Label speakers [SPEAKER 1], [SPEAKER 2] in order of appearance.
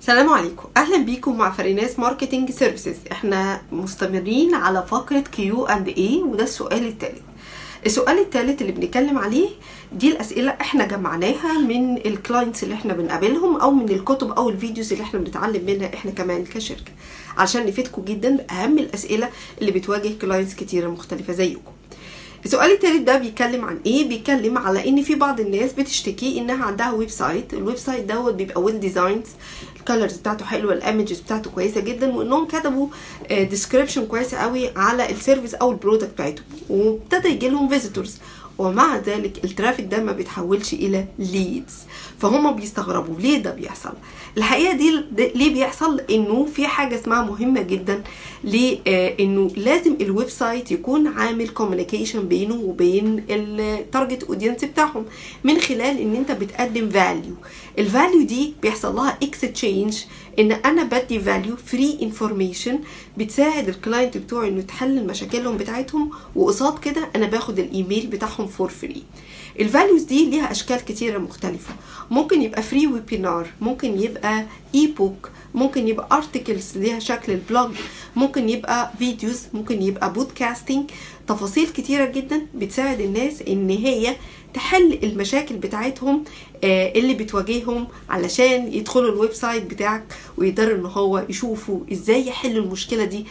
[SPEAKER 1] السلام عليكم. أهلا بيكم مع فريناس marketing services. إحنا مستمرين على فقرة Q and A وده السؤال الثالث السؤال الثالث اللي بنتكلم عليه دي الأسئلة إحنا جمعناها من ال clients اللي إحنا بنقابلهم أو من الكتب أو ال videos اللي إحنا بنتعلم منها إحنا كمان كشركة. عشان نفيدكم جدا بأهم الأسئلة اللي بتواجه clients كتيرة مختلفة زيكم. السؤال التالت ده بيتكلم عن إيه؟ بيتكلم على إن في بعض الناس بتشتكي إنها عندها website. ال website دوت بيبقى well designed ال colors بتاعته حلوة ال images بتاعته كويسة جدا وإنهم كتبوا description كويس قوي على ال service أو ال product بتاعتهم وابتدى يجي لهم visitors ومع ذلك ال traffic ده ما بيتحولش إلى leads فهم بيستغربوا ليه ده بيحصل؟ الحقيقة دي ليه بيحصل؟ إنه في حاجة اسمها مهمة جدا لأنه لازم ال website يكون عامل communication بينه وبين ال target audience بتاعهم من خلال إن أنت بتقدم value ال value دي بيحصل لها اكستشينج إن أنا بدي value free information بتساعد ال client بتوعي إنه يتحل مشاكلهم بتاعتهم وقصاد كده أنا باخد الإيميل بتاعهم for free ال values دي ليها أشكال كتيرة مختلفة. ممكن يبقى free webinar ممكن يبقى e-book ممكن يبقى articles ليها شكل ال blog ممكن يبقى videos ممكن يبقى podcasting تفاصيل كتيرة جدا بتساعد الناس إن هي تحل المشاكل بتاعتهم اللي بتواجههم علشان يدخلوا ال website بتاعك ويقدروا إن هو يشوفوا إزاي يحلوا المشكلة دي.